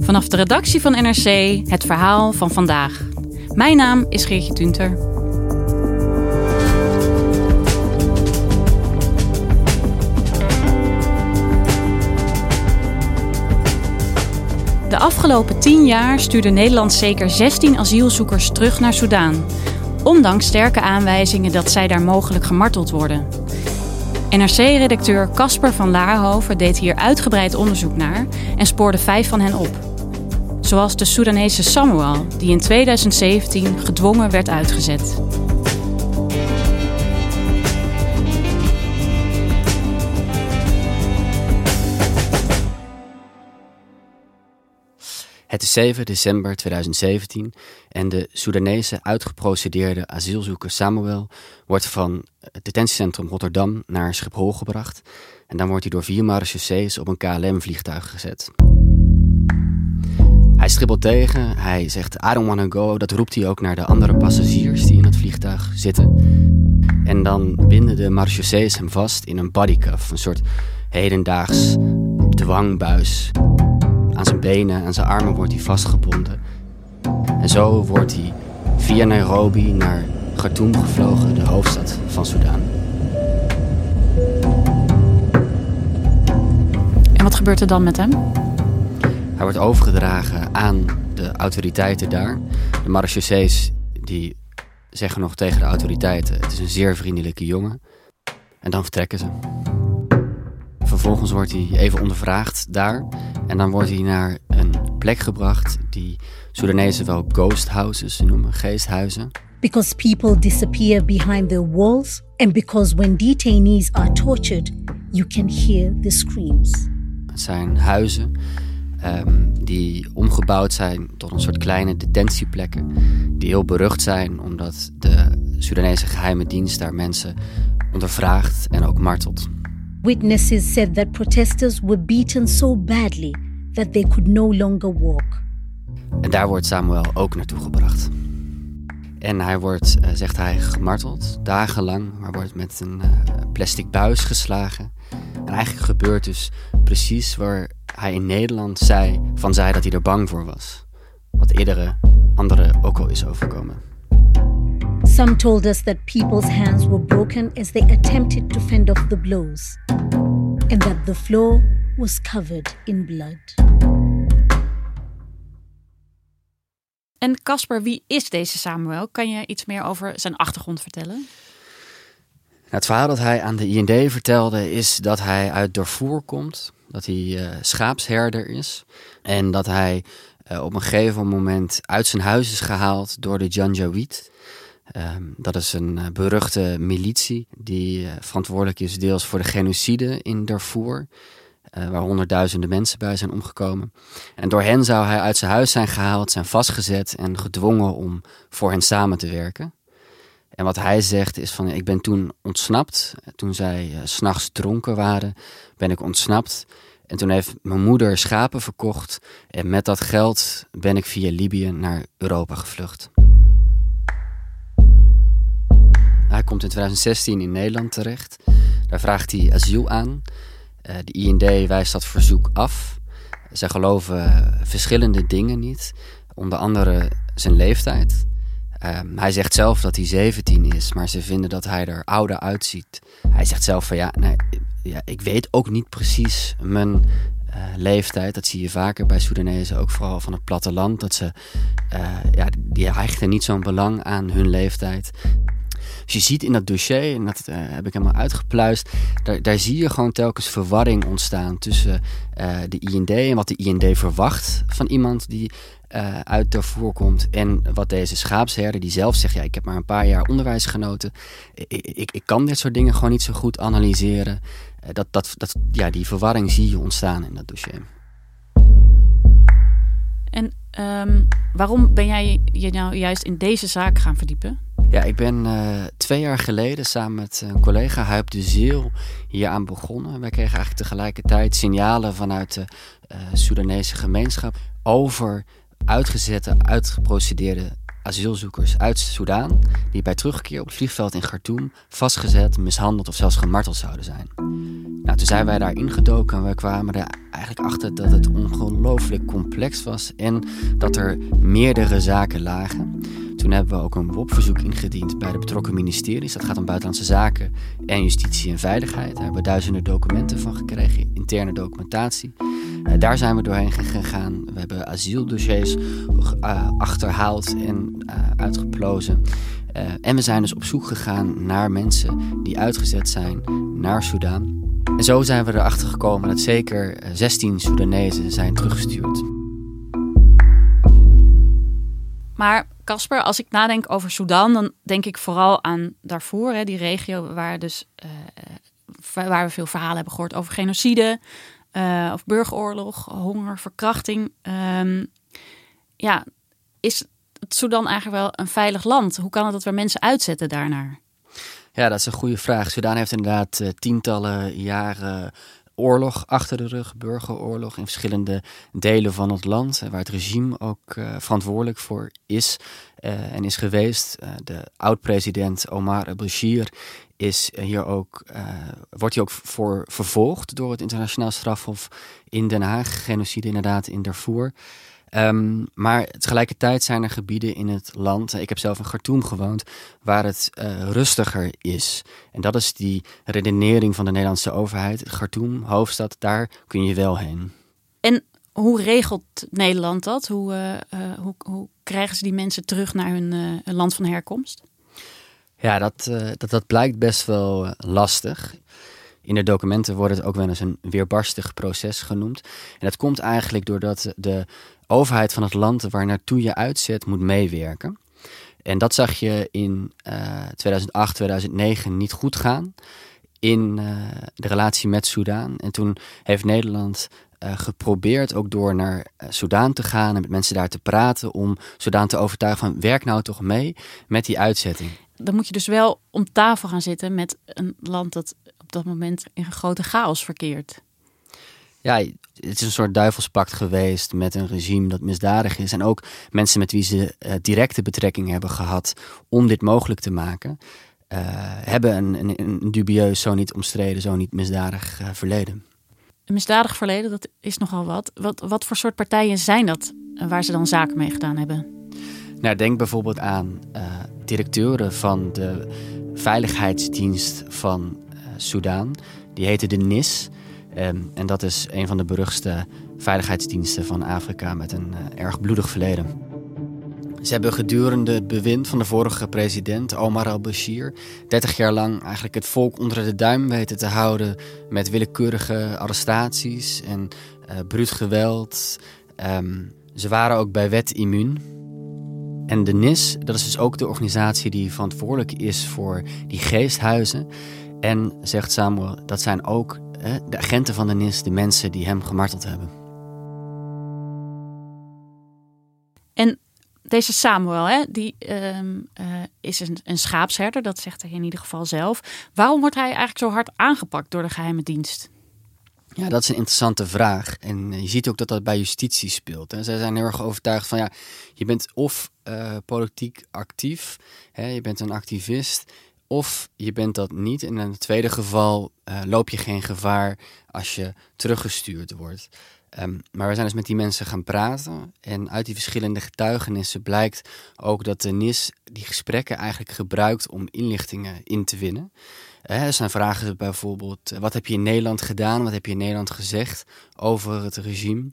Vanaf de redactie van NRC het verhaal van vandaag. Mijn naam is Geertje Tunter. De afgelopen tien jaar stuurde Nederland zeker 16 asielzoekers terug naar Soudaan. Ondanks sterke aanwijzingen dat zij daar mogelijk gemarteld worden. NRC-redacteur Casper van Laarhoven deed hier uitgebreid onderzoek naar en spoorde vijf van hen op. Zoals de Soedanese Samuel, die in 2017 gedwongen werd uitgezet. Het is 7 december 2017 en de Soedanese uitgeprocedeerde asielzoeker Samuel wordt van het detentiecentrum Rotterdam naar Schiphol gebracht. En dan wordt hij door vier marechaussees op een KLM-vliegtuig gezet. Hij stribbelt tegen, hij zegt I don't wanna go. Dat roept hij ook naar de andere passagiers die in het vliegtuig zitten. En dan binden de marechaussees hem vast in een bodycuff, een soort hedendaags dwangbuis. Benen en zijn armen wordt hij vastgebonden. En zo wordt hij via Nairobi naar Khartoum gevlogen, de hoofdstad van Soudaan. En wat gebeurt er dan met hem? Hij wordt overgedragen aan de autoriteiten daar. De marechaussees die zeggen nog tegen de autoriteiten... het is een zeer vriendelijke jongen. En dan vertrekken ze. Vervolgens wordt hij even ondervraagd daar. En dan wordt hij naar een plek gebracht die Soedanezen wel ghost houses noemen, geesthuizen. Because people disappear behind the walls and because when detainees are tortured, you can hear the screams. Het zijn huizen um, die omgebouwd zijn tot een soort kleine detentieplekken. Die heel berucht zijn omdat de Soedanese geheime dienst daar mensen ondervraagt en ook martelt. Witnesses said that protesters were beaten so badly that they could no longer walk. En daar wordt Samuel ook naartoe gebracht. En hij wordt, uh, zegt hij, gemarteld, dagenlang. Maar wordt met een uh, plastic buis geslagen. En eigenlijk gebeurt dus precies waar hij in Nederland zei, van zei dat hij er bang voor was. Wat eerdere anderen ook al is overkomen. Some told us that people's hands were broken as they attempted to fend off the blows, and that the floor was covered in blood. En Casper, wie is deze Samuel? Kan je iets meer over zijn achtergrond vertellen? Nou, het verhaal dat hij aan de IND vertelde is dat hij uit Darfur komt, dat hij uh, schaapsherder is en dat hij uh, op een gegeven moment uit zijn huis is gehaald door de Janjaweed. Um, dat is een uh, beruchte militie die verantwoordelijk is deels voor de genocide in Darfur. Uh, waar honderdduizenden mensen bij zijn omgekomen. En door hen zou hij uit zijn huis zijn gehaald, zijn vastgezet en gedwongen om voor hen samen te werken. En wat hij zegt is van, ik ben toen ontsnapt. Toen zij s'nachts dronken waren, ben ik ontsnapt. En toen heeft mijn moeder schapen verkocht. En met dat geld ben ik via Libië naar Europa gevlucht. Hij komt in 2016 in Nederland terecht. Daar vraagt hij asiel aan. Uh, de IND wijst dat verzoek af. Zij geloven verschillende dingen niet, onder andere zijn leeftijd. Uh, hij zegt zelf dat hij 17 is, maar ze vinden dat hij er ouder uitziet. Hij zegt zelf van ja, nee, ja, ik weet ook niet precies mijn leeftijd. Dat zie je vaker bij Soedanezen, ook vooral van het platteland. Dat ze, ja, die hechten niet zo'n belang aan hun leeftijd. Dus je ziet in dat dossier, en dat uh, heb ik helemaal uitgepluist, daar, daar zie je gewoon telkens verwarring ontstaan tussen uh, de IND en wat de IND verwacht van iemand die uh, uit Darfur komt. En wat deze schaapsherder, die zelf zegt: Ja, ik heb maar een paar jaar onderwijs genoten. Ik, ik, kan dit soort dingen gewoon niet zo goed analyseren. dat, dat, dat, ja, die verwarring zie je ontstaan in dat dossier. En um, waarom ben jij je nou juist in deze zaak gaan verdiepen? Ja, ik ben uh, twee jaar geleden samen met een collega, Huip de Zeel, hier aan begonnen. Wij kregen eigenlijk tegelijkertijd signalen vanuit de uh, Soedanese gemeenschap over uitgezette, uitgeprocedeerde asielzoekers uit Soedan die bij terugkeer op het vliegveld in Khartoum vastgezet, mishandeld of zelfs gemarteld zouden zijn. Nou, toen zijn wij daar ingedoken en we kwamen er eigenlijk achter dat het ongelooflijk complex was en dat er meerdere zaken lagen. Toen hebben we ook een WOP-verzoek ingediend bij de betrokken ministeries. Dat gaat om buitenlandse zaken en justitie en veiligheid. Daar hebben we duizenden documenten van gekregen, interne documentatie. Uh, daar zijn we doorheen gegaan. We hebben asieldossiers uh, achterhaald en uh, uitgeplozen. en we zijn dus op zoek gegaan naar mensen die uitgezet zijn naar Soudaan. En zo zijn we erachter gekomen dat zeker 16 Soedanezen zijn teruggestuurd. Maar Casper, als ik nadenk over Sudan, dan denk ik vooral aan Darfur, hè, die regio waar, dus, uh, waar we veel verhalen hebben gehoord over genocide, uh, of burgeroorlog, honger, verkrachting. Um, ja, is het Sudan eigenlijk wel een veilig land? Hoe kan het dat we mensen uitzetten daarnaar? Ja, dat is een goede vraag. Sudan heeft inderdaad tientallen jaren oorlog achter de rug, burgeroorlog in verschillende delen van het land, waar het regime ook uh, verantwoordelijk voor is uh, en is geweest. De oud-president Omar al-Bashir is hier ook, wordt hier ook voor vervolgd door het internationaal strafhof in Den Haag, genocide inderdaad in Darfur. Um, maar tegelijkertijd zijn er gebieden in het land, ik heb zelf in Khartoum gewoond, waar het uh, rustiger is. En dat is die redenering van de Nederlandse overheid. Khartoum, hoofdstad, daar kun je wel heen. En hoe regelt Nederland dat? Hoe, uh, uh, hoe, hoe, krijgen ze die mensen terug naar hun land van herkomst? Ja, dat, dat, dat blijkt best wel lastig. In de documenten wordt het ook wel eens een weerbarstig proces genoemd. En dat komt eigenlijk doordat de overheid van het land waar naartoe je uitzet moet meewerken. En dat zag je in uh, 2008, 2009 niet goed gaan in uh, de relatie met Soudaan. En toen heeft Nederland uh, geprobeerd ook door naar uh, Soudaan te gaan en met mensen daar te praten om Soudaan te overtuigen van werk nou toch mee met die uitzetting. Dan moet je dus wel om tafel gaan zitten met een land dat op dat moment in grote chaos verkeert ja, het is een soort duivelspact geweest met een regime dat misdadig is. En ook mensen met wie ze uh, directe betrekking hebben gehad om dit mogelijk te maken, uh, hebben een, een, een, dubieus, zo niet omstreden, zo niet misdadig uh, verleden. Een misdadig verleden, dat is nogal wat. wat. Wat voor soort partijen zijn dat waar ze dan zaken mee gedaan hebben? Nou, denk bijvoorbeeld aan directeuren van de veiligheidsdienst van Soudaan. Die heette de NIS. Um, en dat is een van de beruchtste veiligheidsdiensten van Afrika met een uh, erg bloedig verleden. Ze hebben gedurende het bewind van de vorige president, Omar al-Bashir, 30 jaar lang eigenlijk het volk onder de duim weten te houden met willekeurige arrestaties en uh, bruut geweld. Um, ze waren ook bij wet immuun. En de NIS, dat is dus ook de organisatie die verantwoordelijk is voor die geesthuizen. En, zegt Samuel, dat zijn ook de agenten van de NIS, de mensen die hem gemarteld hebben. En deze Samuel, hè, die uh, uh, is een, een, schaapsherder, dat zegt hij in ieder geval zelf. Waarom wordt hij eigenlijk zo hard aangepakt door de geheime dienst? Ja, dat is een interessante vraag. En eh, je ziet ook dat dat bij justitie speelt. Hè. Zij zijn heel erg overtuigd van ja, je bent of uh, politiek actief, hè, je bent een activist, of je bent dat niet. En in het tweede geval uh, loop je geen gevaar als je teruggestuurd wordt. Um, maar we zijn dus met die mensen gaan praten. En uit die verschillende getuigenissen blijkt ook dat de NIS die gesprekken eigenlijk gebruikt om inlichtingen in te winnen. Hè, zijn vragen bijvoorbeeld: wat heb je in Nederland gedaan? Wat heb je in Nederland gezegd over het regime?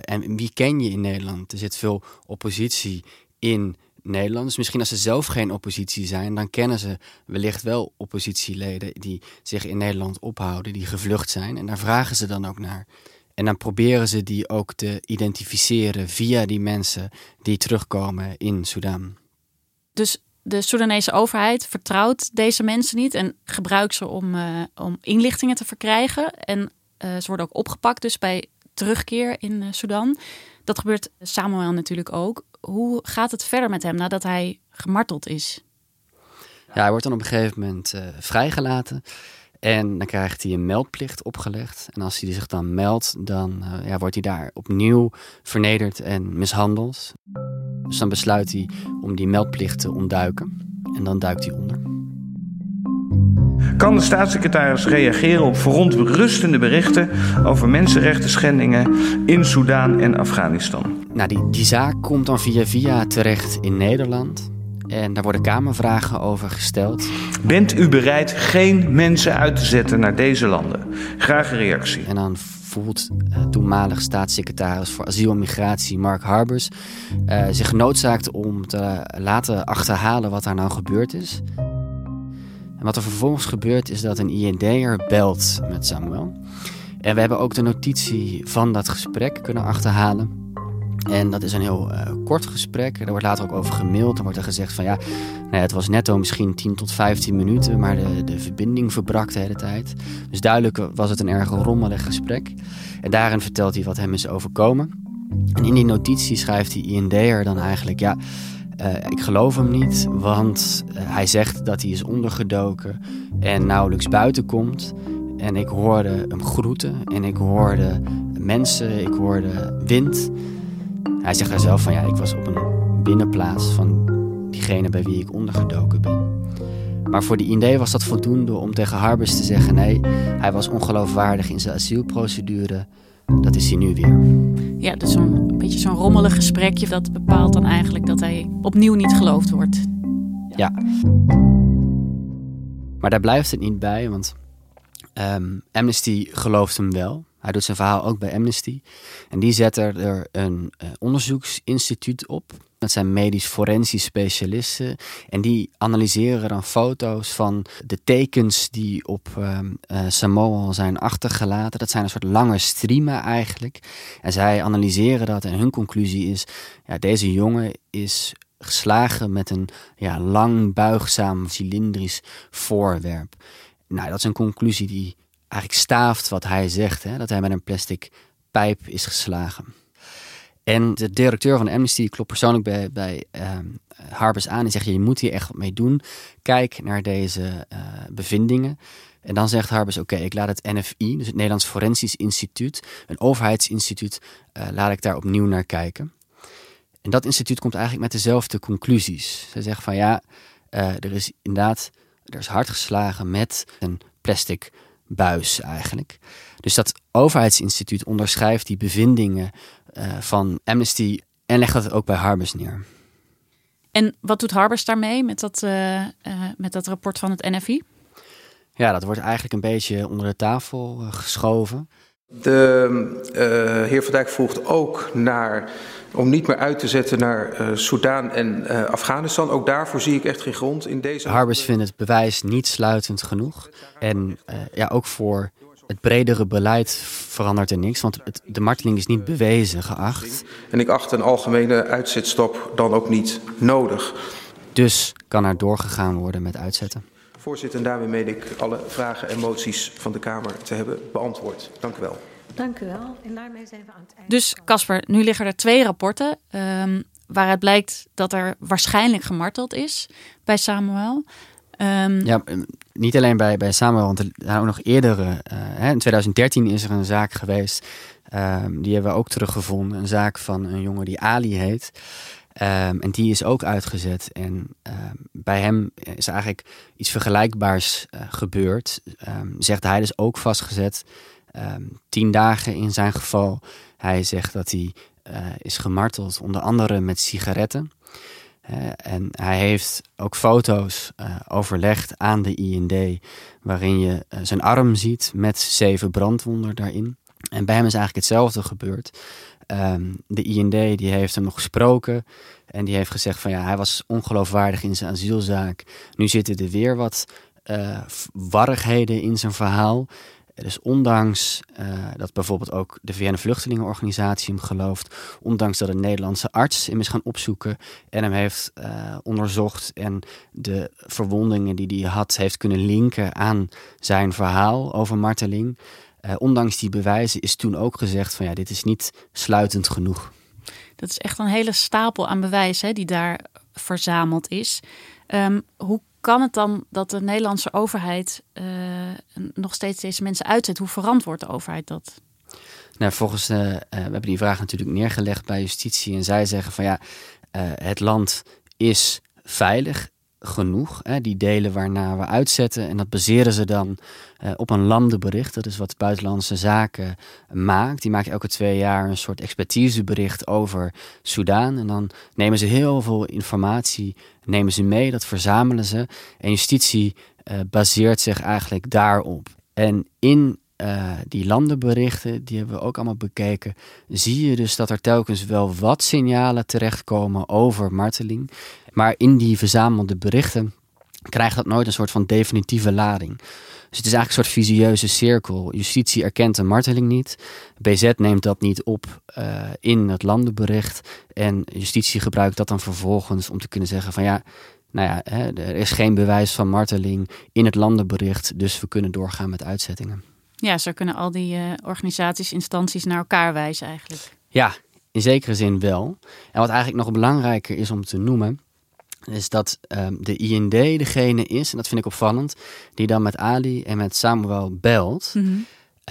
en wie ken je in Nederland? Er zit veel oppositie in Nederlanders. Misschien als ze zelf geen oppositie zijn, dan kennen ze wellicht wel oppositieleden die zich in Nederland ophouden, die gevlucht zijn. En daar vragen ze dan ook naar. En dan proberen ze die ook te identificeren via die mensen die terugkomen in Sudan. Dus de Soedanese overheid vertrouwt deze mensen niet en gebruikt ze om, uh, om inlichtingen te verkrijgen. En uh, ze worden ook opgepakt, dus bij terugkeer in uh, Sudan. Dat gebeurt Samuel natuurlijk ook hoe gaat het verder met hem nadat hij gemarteld is? Ja, hij wordt dan op een gegeven moment uh, vrijgelaten. En dan krijgt hij een meldplicht opgelegd. En als hij zich dan meldt, dan uh, ja, wordt hij daar opnieuw vernederd en mishandeld. Dus dan besluit hij om die meldplicht te ontduiken. En dan duikt hij onder. Kan de staatssecretaris reageren op verontrustende berichten over mensenrechten schendingen in Soedan en Afghanistan? Nou, die, die zaak komt dan via via terecht in Nederland. En daar worden Kamervragen over gesteld. Bent u bereid geen mensen uit te zetten naar deze landen? Graag een reactie. En dan voelt uh, toenmalig staatssecretaris voor asiel en migratie Mark Harbers uh, zich genoodzaakt om te laten achterhalen wat daar nou gebeurd is. En wat er vervolgens gebeurt is dat een IND'er belt met Samuel. En we hebben ook de notitie van dat gesprek kunnen achterhalen. En dat is een heel uh, kort gesprek. Er wordt later ook over gemaild. Er wordt er gezegd van ja, nou het was netto misschien 10 tot 15 minuten, maar de, de verbinding verbrak de hele tijd. Dus duidelijk was het een erg rommelig gesprek. En daarin vertelt hij wat hem is overkomen. En in die notitie schrijft die IND'er dan eigenlijk ja, uh, ik geloof hem niet, want uh, hij zegt dat hij is ondergedoken en nauwelijks buiten komt. En ik hoorde hem groeten en ik hoorde mensen, ik hoorde wind. Hij zegt daar zelf van ja, ik was op een binnenplaats van diegene bij wie ik ondergedoken ben. Maar voor de IND was dat voldoende om tegen Harbers te zeggen: nee, hij was ongeloofwaardig in zijn asielprocedure. Dat is hij nu weer. Ja, dus zo'n beetje zo'n rommelig gesprekje dat bepaalt dan eigenlijk dat hij opnieuw niet geloofd wordt. Ja. Maar daar blijft het niet bij, want um, Amnesty gelooft hem wel. Hij doet zijn verhaal ook bij Amnesty. En die zetten er een uh, onderzoeksinstituut op. Dat zijn medisch forensisch specialisten. En die analyseren dan foto's van de tekens die op uh, uh, Samoa zijn achtergelaten. Dat zijn een soort lange streamen eigenlijk. En zij analyseren dat en hun conclusie is... Ja, deze jongen is geslagen met een ja, lang buigzaam cilindrisch voorwerp. Nou, dat is een conclusie die eigenlijk staaft wat hij zegt, hè, dat hij met een plastic pijp is geslagen. En de directeur van Amnesty klopt persoonlijk bij, bij uh, Harbers aan en zegt: Je moet hier echt wat mee doen. Kijk naar deze uh, bevindingen. En dan zegt Harbers: Oké, ik laat het NFI, dus het Nederlands Forensisch Instituut, een overheidsinstituut, uh, laat ik daar opnieuw naar kijken. En dat instituut komt eigenlijk met dezelfde conclusies. Ze zegt van ja, er is inderdaad, er is hard geslagen met een plastic buis eigenlijk. Dus dat overheidsinstituut onderschrijft die bevindingen uh, van Amnesty en legt dat ook bij Harbers neer. En wat doet Harbers daarmee met dat, uh, uh, met dat rapport van het NFI? Ja, dat wordt eigenlijk een beetje onder de tafel geschoven. De heer Van Dijk vroeg ook naar om niet meer uit te zetten naar uh, Soudaan en uh, Afghanistan. Ook daarvoor zie ik echt geen grond in deze. Harbers vindt het bewijs niet sluitend genoeg. En ja, ook voor het bredere beleid verandert er niks, want het, de marteling is niet bewezen geacht. En ik acht een algemene uitzetstop dan ook niet nodig. Dus kan er doorgegaan worden met uitzetten. Voorzitter, en daarmee meen ik alle vragen en moties van de Kamer te hebben beantwoord. Dank u wel. Dank u wel. En daarmee zijn we aan het einde. Dus Casper, nu liggen er twee rapporten um, waaruit blijkt dat er waarschijnlijk gemarteld is bij Samuel. Um, ja, niet alleen bij, bij Samuel, want er zijn ook nog eerdere. Uh, hè, in 2013 is er een zaak geweest. Um, die hebben we ook teruggevonden. Een zaak van een jongen die Ali heet. Um, en die is ook uitgezet. En bij hem is eigenlijk iets vergelijkbaars uh, gebeurd. zegt hij dus ook vastgezet tien dagen in zijn geval. Hij zegt dat hij uh, is gemarteld, onder andere met sigaretten. en hij heeft ook foto's overlegd aan de IND, waarin je zijn arm ziet met zeven brandwonden daarin. En bij hem is eigenlijk hetzelfde gebeurd. Ehm, de IND die heeft hem nog gesproken en die heeft gezegd van ja, hij was ongeloofwaardig in zijn asielzaak. Nu zitten er weer wat uh, warrigheden in zijn verhaal. Dus ondanks uh, dat bijvoorbeeld ook de VN-vluchtelingenorganisatie hem gelooft, ondanks dat een Nederlandse arts hem is gaan opzoeken en hem heeft uh, onderzocht en de verwondingen die hij had heeft kunnen linken aan zijn verhaal over marteling, uh, ondanks die bewijzen is toen ook gezegd van ja, dit is niet sluitend genoeg. Dat is echt een hele stapel aan bewijzen die daar verzameld is. Um, hoe kan het dan dat de Nederlandse overheid uh, nog steeds deze mensen uitzet? Hoe verantwoordt de overheid dat? Nou, volgens, uh, we hebben die vraag natuurlijk neergelegd bij justitie en zij zeggen van ja, het land is veilig genoeg. Die delen waarna we uitzetten. En dat baseren ze dan uh, op een landenbericht. Dat is wat Buitenlandse Zaken maakt. Die maakt elke twee jaar een soort expertisebericht over Soudaan. En dan nemen ze heel veel informatie nemen ze mee. Dat verzamelen ze. En justitie uh, baseert zich eigenlijk daarop. En in uh, die landenberichten, die hebben we ook allemaal bekeken, zie je dus dat er telkens wel wat signalen terechtkomen over marteling. Maar in die verzamelde berichten krijgt dat nooit een soort van definitieve lading. Dus het is eigenlijk een soort visieuze cirkel. Justitie erkent een marteling niet. BZ neemt dat niet op uh, in het landenbericht. En justitie gebruikt dat dan vervolgens om te kunnen zeggen van ja, nou ja, hè, er is geen bewijs van marteling in het landenbericht. Dus we kunnen doorgaan met uitzettingen. Ja, zo kunnen al die uh, organisaties, instanties naar elkaar wijzen eigenlijk. Ja, in zekere zin wel. En wat eigenlijk nog belangrijker is om te noemen, is dat um, de IND degene is, en dat vind ik opvallend, die dan met Ali en met Samuel belt. Mm -hmm.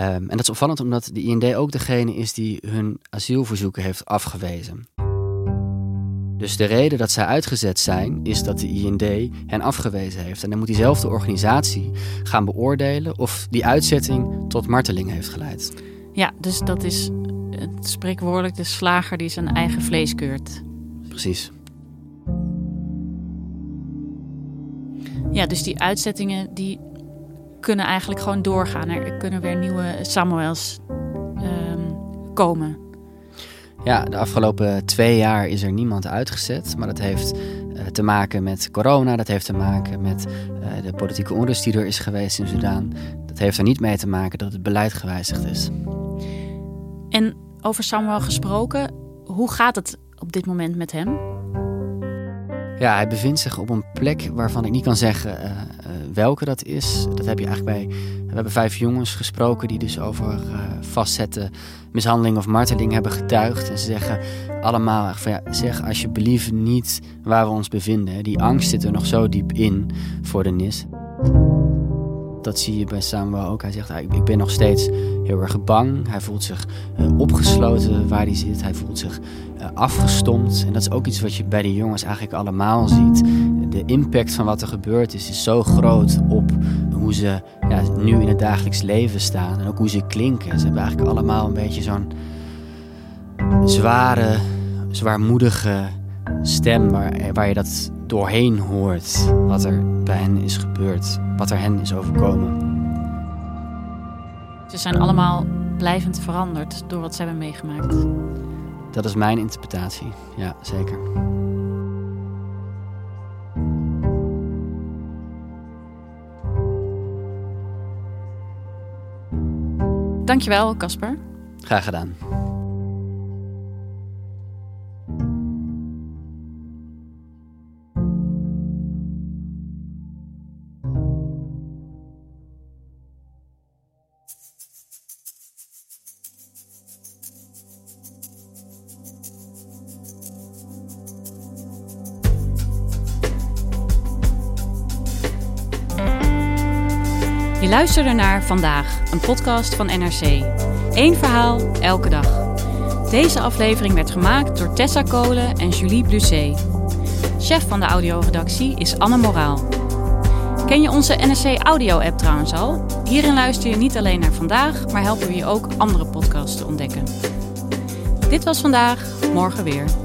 um, en dat is opvallend omdat de IND ook degene is die hun asielverzoeken heeft afgewezen. Dus de reden dat zij uitgezet zijn, is dat de IND hen afgewezen heeft. En dan moet diezelfde organisatie gaan beoordelen of die uitzetting tot marteling heeft geleid. Ja, dus dat is het spreekwoordelijk de slager die zijn eigen vlees keurt. Precies. Ja, dus die uitzettingen die kunnen eigenlijk gewoon doorgaan. Er kunnen weer nieuwe Samuels um, komen. Ja, de afgelopen twee jaar is er niemand uitgezet. Maar dat heeft uh, te maken met corona. Dat heeft te maken met uh, de politieke onrust die er is geweest in Sudaan. Dat heeft er niet mee te maken dat het beleid gewijzigd is. En over Samuel gesproken, hoe gaat het op dit moment met hem? Ja, hij bevindt zich op een plek waarvan ik niet kan zeggen uh, uh, welke dat is. Dat heb je eigenlijk bij. We hebben vijf jongens gesproken die dus over uh, vastzetten, mishandeling of marteling hebben getuigd. En ze zeggen allemaal van ja, zeg alsjeblieft niet waar we ons bevinden. Die angst zit er nog zo diep in voor de NIS. Dat zie je bij Samuel ook. Hij zegt, ik ben nog steeds heel erg bang. Hij voelt zich uh, opgesloten waar hij zit. Hij voelt zich uh, afgestompt. En dat is ook iets wat je bij de jongens eigenlijk allemaal ziet. De impact van wat er gebeurd is, is zo groot op hoe ze ja, nu in het dagelijks leven staan. En ook hoe ze klinken. Ze hebben eigenlijk allemaal een beetje zo'n zware, zwaarmoedige stem waar, waar je dat doorheen hoort. Wat er bij hen is gebeurd. Wat er hen is overkomen. Ze zijn allemaal blijvend veranderd door wat ze hebben meegemaakt. Dat is mijn interpretatie, ja, zeker. Dankjewel, Casper. Graag gedaan. Je luisterde naar Vandaag, een podcast van NRC. Eén verhaal, elke dag. Deze aflevering werd gemaakt door Tessa Kolen en Julie Blusset. Chef van de audioredactie is Anne Moraal. Ken je onze NRC Audio-app trouwens al? Hierin luister je niet alleen naar Vandaag, maar helpen we je ook andere podcasts te ontdekken. Dit was Vandaag, morgen weer.